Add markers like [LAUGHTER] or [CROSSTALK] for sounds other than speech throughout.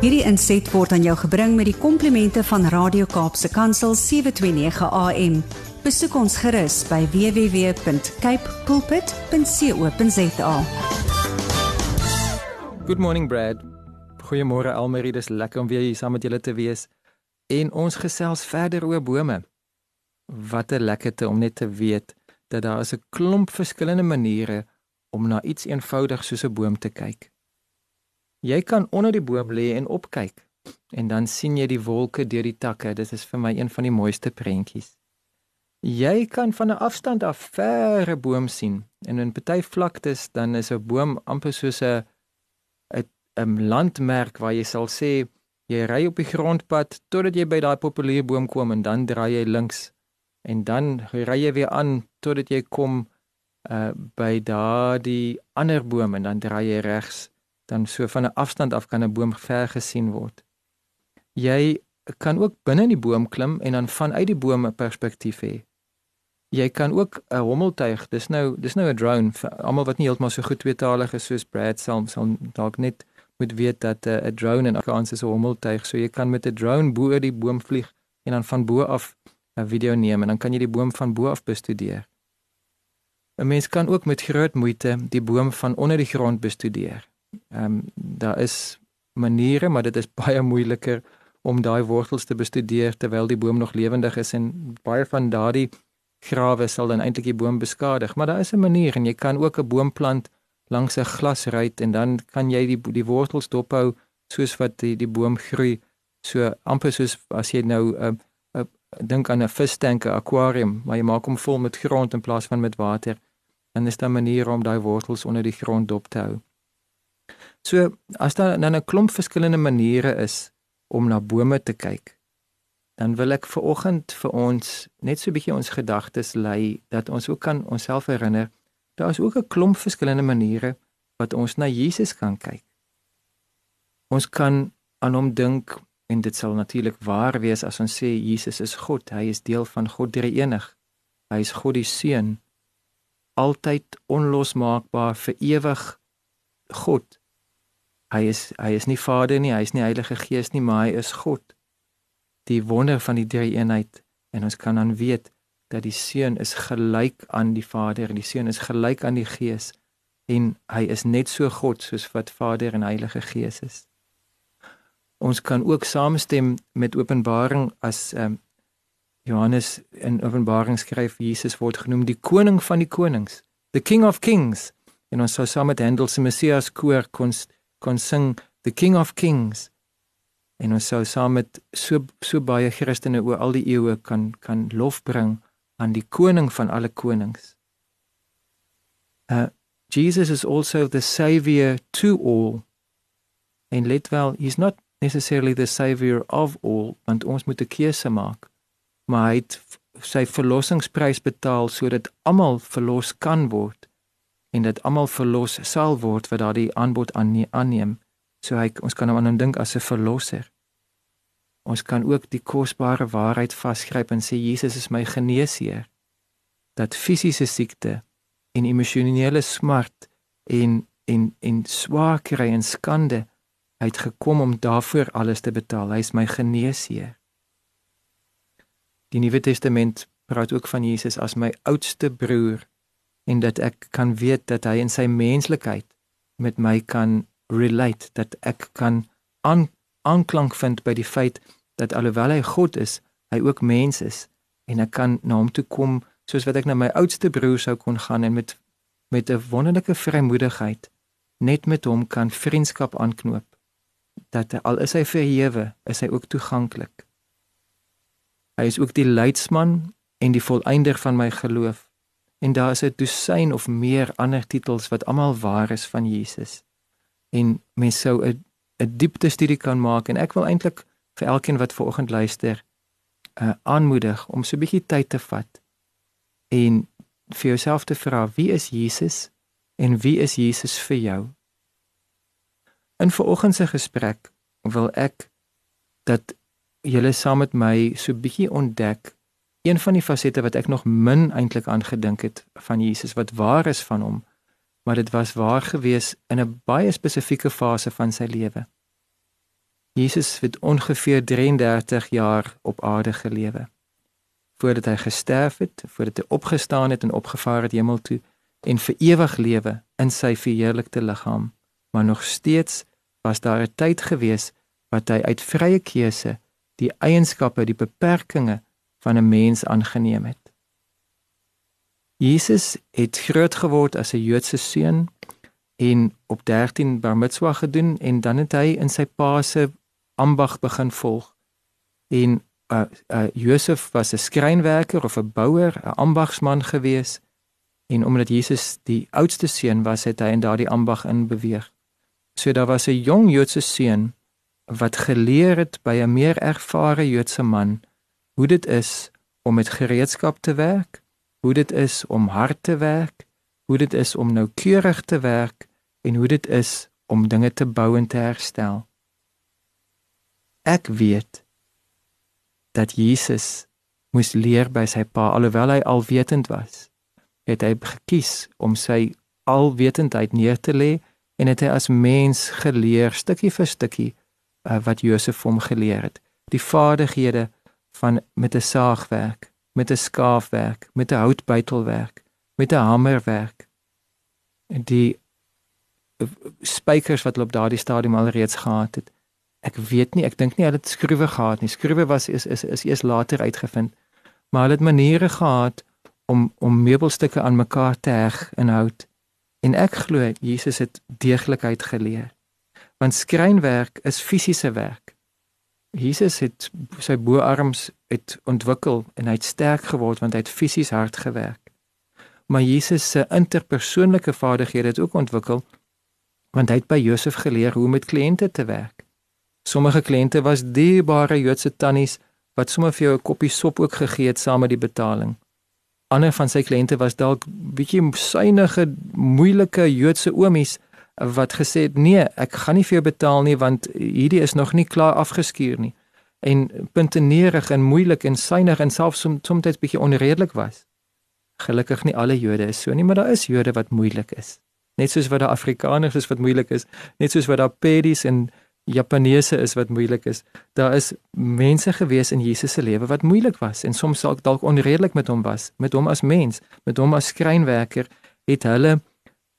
Hierdie inset word aan jou gebring met die komplimente van Radio Kaapse Kansel 729 AM. Besoek ons gerus by www.cape pulpit.co.za. Good morning Brad. Goeiemôre Almarie, dis lekker om weer hier saam met julle te wees. En ons gesels verder oor bome. Wat 'n lekkerte om net te weet dat daar is 'n klomp verskillende maniere om na iets eenvoudig soos 'n boom te kyk. Jy kan onder die boom lê en opkyk en dan sien jy die wolke deur die takke. Dit is vir my een van die mooiste prentjies. Jy kan van 'n afstand af verre boom sien en in party vlaktes dan is 'n boom amper soos 'n 'n landmerk waar jy sal sê jy ry op die grondpad totdat jy by daai populier boom kom en dan draai jy links en dan ry jy weer aan totdat jy kom uh by daardie ander boom en dan draai jy regs dan so van 'n afstand af kan 'n boom ver gesien word. Jy kan ook binne in die boom klim en dan vanuit die boom 'n perspektief hê. Jy kan ook 'n hommeltuig, dis nou dis nou 'n drone vir almal wat nie heeltemal so goed tweetalig is soos Brad sal sal dalk net moet weet dat eh, 'n uh, drone in Afrikaans is 'n hommeltuig, so jy kan met 'n drone bo oor die boom vlieg en dan van bo af 'n video neem en dan kan jy die boom van bo af bestudeer. 'n Mens kan ook met groot moeite die boom van onder die grond bestudeer. Ehm um, daar is maniere, maar dit is [LAUGHS] baie moeiliker om daai wortels te bestudeer terwyl die boom nog lewendig is en baie van daardie grawe sal dan eintlik die boom beskadig, maar daar is 'n manier en jy kan ook 'n boom plant langs 'n glasruit en dan kan jy die die wortels dophou soos wat die die boom groei. So amper soos as jy nou 'n uh, uh, dink aan 'n vistank, 'n akwarium, maar jy maak hom vol met grond in plaas van met water. Dan is daar maniere om daai wortels onder die grond dop te hou. So as daar dan 'n klomp verskillende maniere is om na bome te kyk, dan wil ek vir oggend vir ons net so 'n bietjie ons gedagtes lei dat ons ook kan onsself herinner daar is ook 'n klomp verskillende maniere wat ons na Jesus kan kyk. Ons kan aan hom dink en dit sal natuurlik waar wees as ons sê Jesus is God, hy is deel van God drie-enig. Hy is God die Seun, altyd onlosmaakbaar vir ewig God. Hy is hy is nie Vader nie, hy is nie Heilige Gees nie, maar hy is God. Die wonder van die drie-eenheid en ons kan dan weet dat die Seun is gelyk aan die Vader en die Seun is gelyk aan die Gees en hy is net so God soos wat Vader en Heilige Gees is. Ons kan ook saamstem met Openbaring as um, Johannes in Openbaring skryf Jesus word genoem die koning van die konings, the king of kings. En ons sou saam met Handel se Messias koor kon kon sing the king of kings. En ons sou saam met so so baie Christene oor al die eeue kan kan lof bring aan die koning van alle konings. Uh Jesus is also the savior to all. En let wel, he's not necessarily the savior of all, want ons moet 'n keuse maak. Maar hy het sy verlossingsprys betaal sodat almal verlos kan word en dat almal verlos sal word wat daardie aanbod aanneem. So hy ons kan hom aan hom dink as 'n verlosser. Ons kan ook die kosbare waarheid vasgryp en sê Jesus is my geneesheer. Dat fisiese siekte en emosionele smart en en en swaarkry en skande uitgekom om daarvoor alles te betaal. Hy is my geneesheer. Die Nuwe Testament praat ook van Jesus as my oudste broer en dat ek kan weet dat hy in sy menslikheid met my kan relate dat ek kan aan aanklank vind by die feit dat alhoewel hy God is, hy ook mens is en ek kan na hom toe kom soos wat ek na my oudste broer sou kon gaan en met met 'n wonderlike vrymoedigheid net met hom kan vriendskap aanknoop. Dat al is hy verhewe, is hy ook toeganklik. Hy is ook die leidsman en die volëinder van my geloof. En daar is 'n dosyn of meer ander titels wat almal waar is van Jesus. En mens sou 'n 'n diepte studie kan maak en ek wil eintlik vir elkeen wat ver oggend luister uh aanmoedig om so 'n bietjie tyd te vat en vir jouself te vra wie is Jesus en wie is Jesus vir jou? In ver oggend se gesprek wil ek dat julle saam met my so 'n bietjie ontdek een van die fasette wat ek nog min eintlik aangedink het van Jesus wat waar is van hom maar dit was waar gewees in 'n baie spesifieke fase van sy lewe. Jesus het ongeveer 33 jaar op aarde gelewe. Voordat hy gesterf het, voordat hy opgestaan het en opgevaar het hemel toe en vir ewig lewe in sy verheerlikte liggaam. Maar nog steeds was daar 'n tyd gewees wat hy uit vrye keuse die eienskappe, die beperkings van 'n mens aangeneem het. Jesus het groot geword as 'n Joodse seun en op 13 bar mitzwa gedoen en dan het hy in sy pa se ambag begin volg. En uh, uh Josef was 'n skrynwerker of 'n bouer, 'n ambagsman gewees. En omdat Jesus die oudste seun was, het hy in daardie ambag in beweeg. So daar was 'n jong Joodse seun wat geleer het by 'n meer ervare Joodse man hoe dit is om met gereedskap te werk, hoe dit is om hard te werk, hoe dit is om noukeurig te werk en hoe dit is om dinge te bou en te herstel. Ek weet dat Jesus moes leer by sy pa alhoewel hy alwetend was. Het hy gekies om sy alwetendheid neer te lê en het hy as mens geleer stukkie vir stukkie uh, wat Josef hom geleer het. Die vaardighede van met 'n saagwerk, met 'n skaafwerk, met 'n houtbytelwerk, met 'n hamerwerk. En die uh, spykers wat hulle op daardie stadium al reeds gehad het. Ek weet nie, ek dink nie hulle het skroewe gehad nie. Skroewe was is is is eers later uitgevind. Maar hulle het maniere gehad om om meubelstukke aan mekaar te heg in hout. En ek glo Jesus het deeglikheid geleer want skrynwerk is fisiese werk. Jesus het sy boarms het ontwikkel en hy het sterk geword want hy het fisies hard gewerk. Maar Jesus se interpersoonlike vaardighede het ook ontwikkel want hy het by Josef geleer hoe om met kliënte te werk. Sommige kliënte was dierbare Joodse tannies wat sommer vir jou 'n koppie sop ook gegee het saam met die betaling. Ander van sy kliënte was dalk bietjie synige, moeilike Joodse oomies wat gesê het nee, ek gaan nie vir jou betaal nie want hierdie is nog nie klaar afgeskuur nie. En puntenerig en moeilik en synig en selfs som, soms bietjie onredelik was. Gelukkig nie alle Jode is so nie, maar daar is Jode wat moeilik is. Net soos wat daar Afrikaners is wat moeilik is, net soos wat daar Pedis en Japaneese is wat moeilik is. Daar is mense gewees in Jesus se lewe wat moeilik was en soms dalk onredelik met hom was, met hom as mens, met hom as skrynwerker het hulle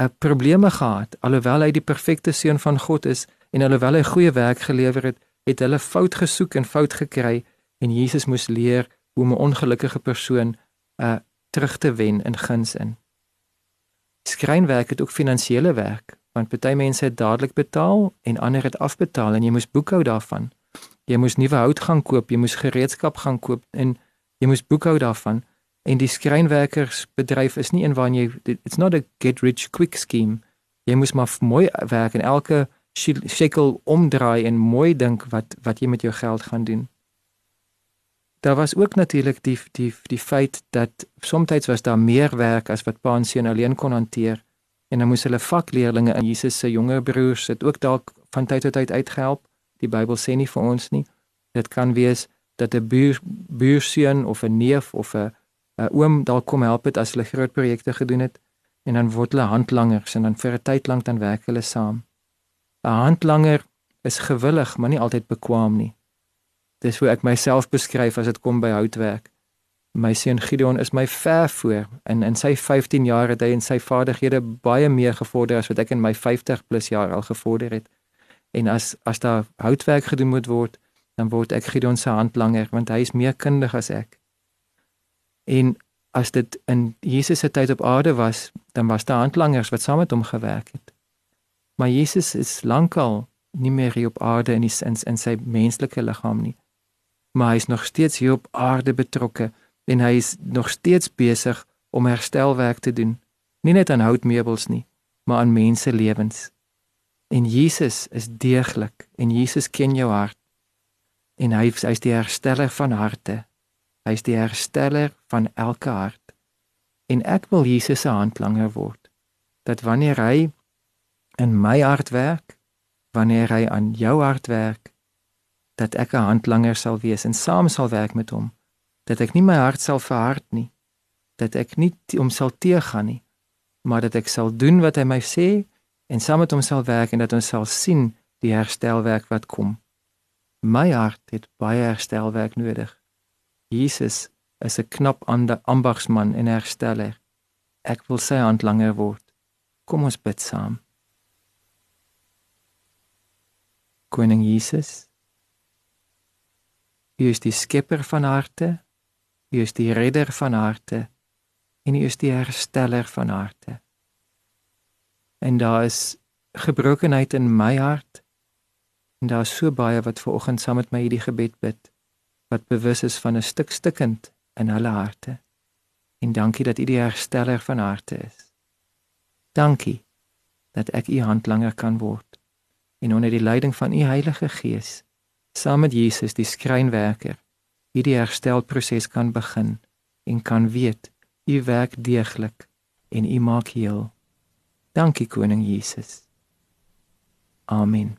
'n probleme gehad alhoewel hy die perfekte seun van God is en alhoewel hy goeie werk gelewer het, het hulle fout gesoek en fout gekry en Jesus moes leer hoe 'n ongelukkige persoon uh terug te wen in guns in. Skrynwerk het ook finansiële werk want party mense het dadelik betaal en ander het afbetaal en jy moes boekhou daarvan. Jy moes nuwe hout gaan koop, jy moes gereedskap gaan koop en jy moes boekhou daarvan. En die skrynwerkersbedryf is nie een waar jy it's not a get rich quick scheme. Jy moet maar mooi werk en elke shekel omdraai en mooi dink wat wat jy met jou geld gaan doen. Daar was ook natuurlik die die die feit dat soms was daar meer werk as wat pa en seun alleen kon hanteer en dan moes hulle vakleerlinge en Jesus se jonger broers het ook dalk van tyd tot tyd uitgehelp. Die Bybel sê nie vir ons nie. Dit kan wees dat 'n buur buurseun of 'n neef of 'n 'n oom dalk kom help het as hulle groot projekte gedoen het en dan word hulle handlangers en dan vir 'n tyd lank dan werk hulle saam. 'n Handlanger is gewillig, maar nie altyd bekwaam nie. Dis hoe ek myself beskryf as dit kom by houtwerk. My seun Gideon is my ver voor en in sy 15 jaar het hy in sy vaardighede baie meer gevorder as wat ek in my 50 plus jaar al gevorder het. En as as daar houtwerk gedoen moet word, dan word ek Gideon se handlanger want hy is meer kundig as ek. En as dit in Jesus se tyd op aarde was, dan was daar handlangers wat saam met hom gewerk het. Maar Jesus is lankal nie meer hier op aarde in die sins in sy menslike liggaam nie. Maar hy is nog steeds hier op aarde betrokke en hy is nog steeds besig om herstelwerk te doen, nie net aan houtmeubels nie, maar aan mense lewens. En Jesus is deeglik en Jesus ken jou hart. En hy hy's die hersteller van harte Hy is die hersteller van elke hart. En ek wil Jesus se handlanger word. Dat wanneer hy in my hart werk, wanneer hy aan jou hart werk, dat ek 'n handlanger sal wees en saam sal werk met hom. Dat ek nie my hart sal verhard nie. Dat ek nie om sal teëgaan nie, maar dat ek sal doen wat hy my sê en saam met hom sal werk en dat ons sal sien die herstelwerk wat kom. My hart het baie herstelwerk nodig. Jesus is 'n knap ambagsman en hersteller. Ek wil sy hand langer word. Kom ons bid saam. Koning Jesus, U is die skepper van harte, U is die redder van harte en U is die hersteller van harte. En daar is gebrokenheid in my hart en daar is so baie wat ver oggend saam met my hierdie gebed bid wat bewus is van 'n stuk stukkend in hulle harte. En dankie dat U die hersteller van harte is. Dankie dat ek U hand langer kan word en onder die leiding van U Heilige Gees saam met Jesus die skrynwerker hierdie herstelproses kan begin en kan weet U werk deeglik en U maak heel. Dankie koning Jesus. Amen.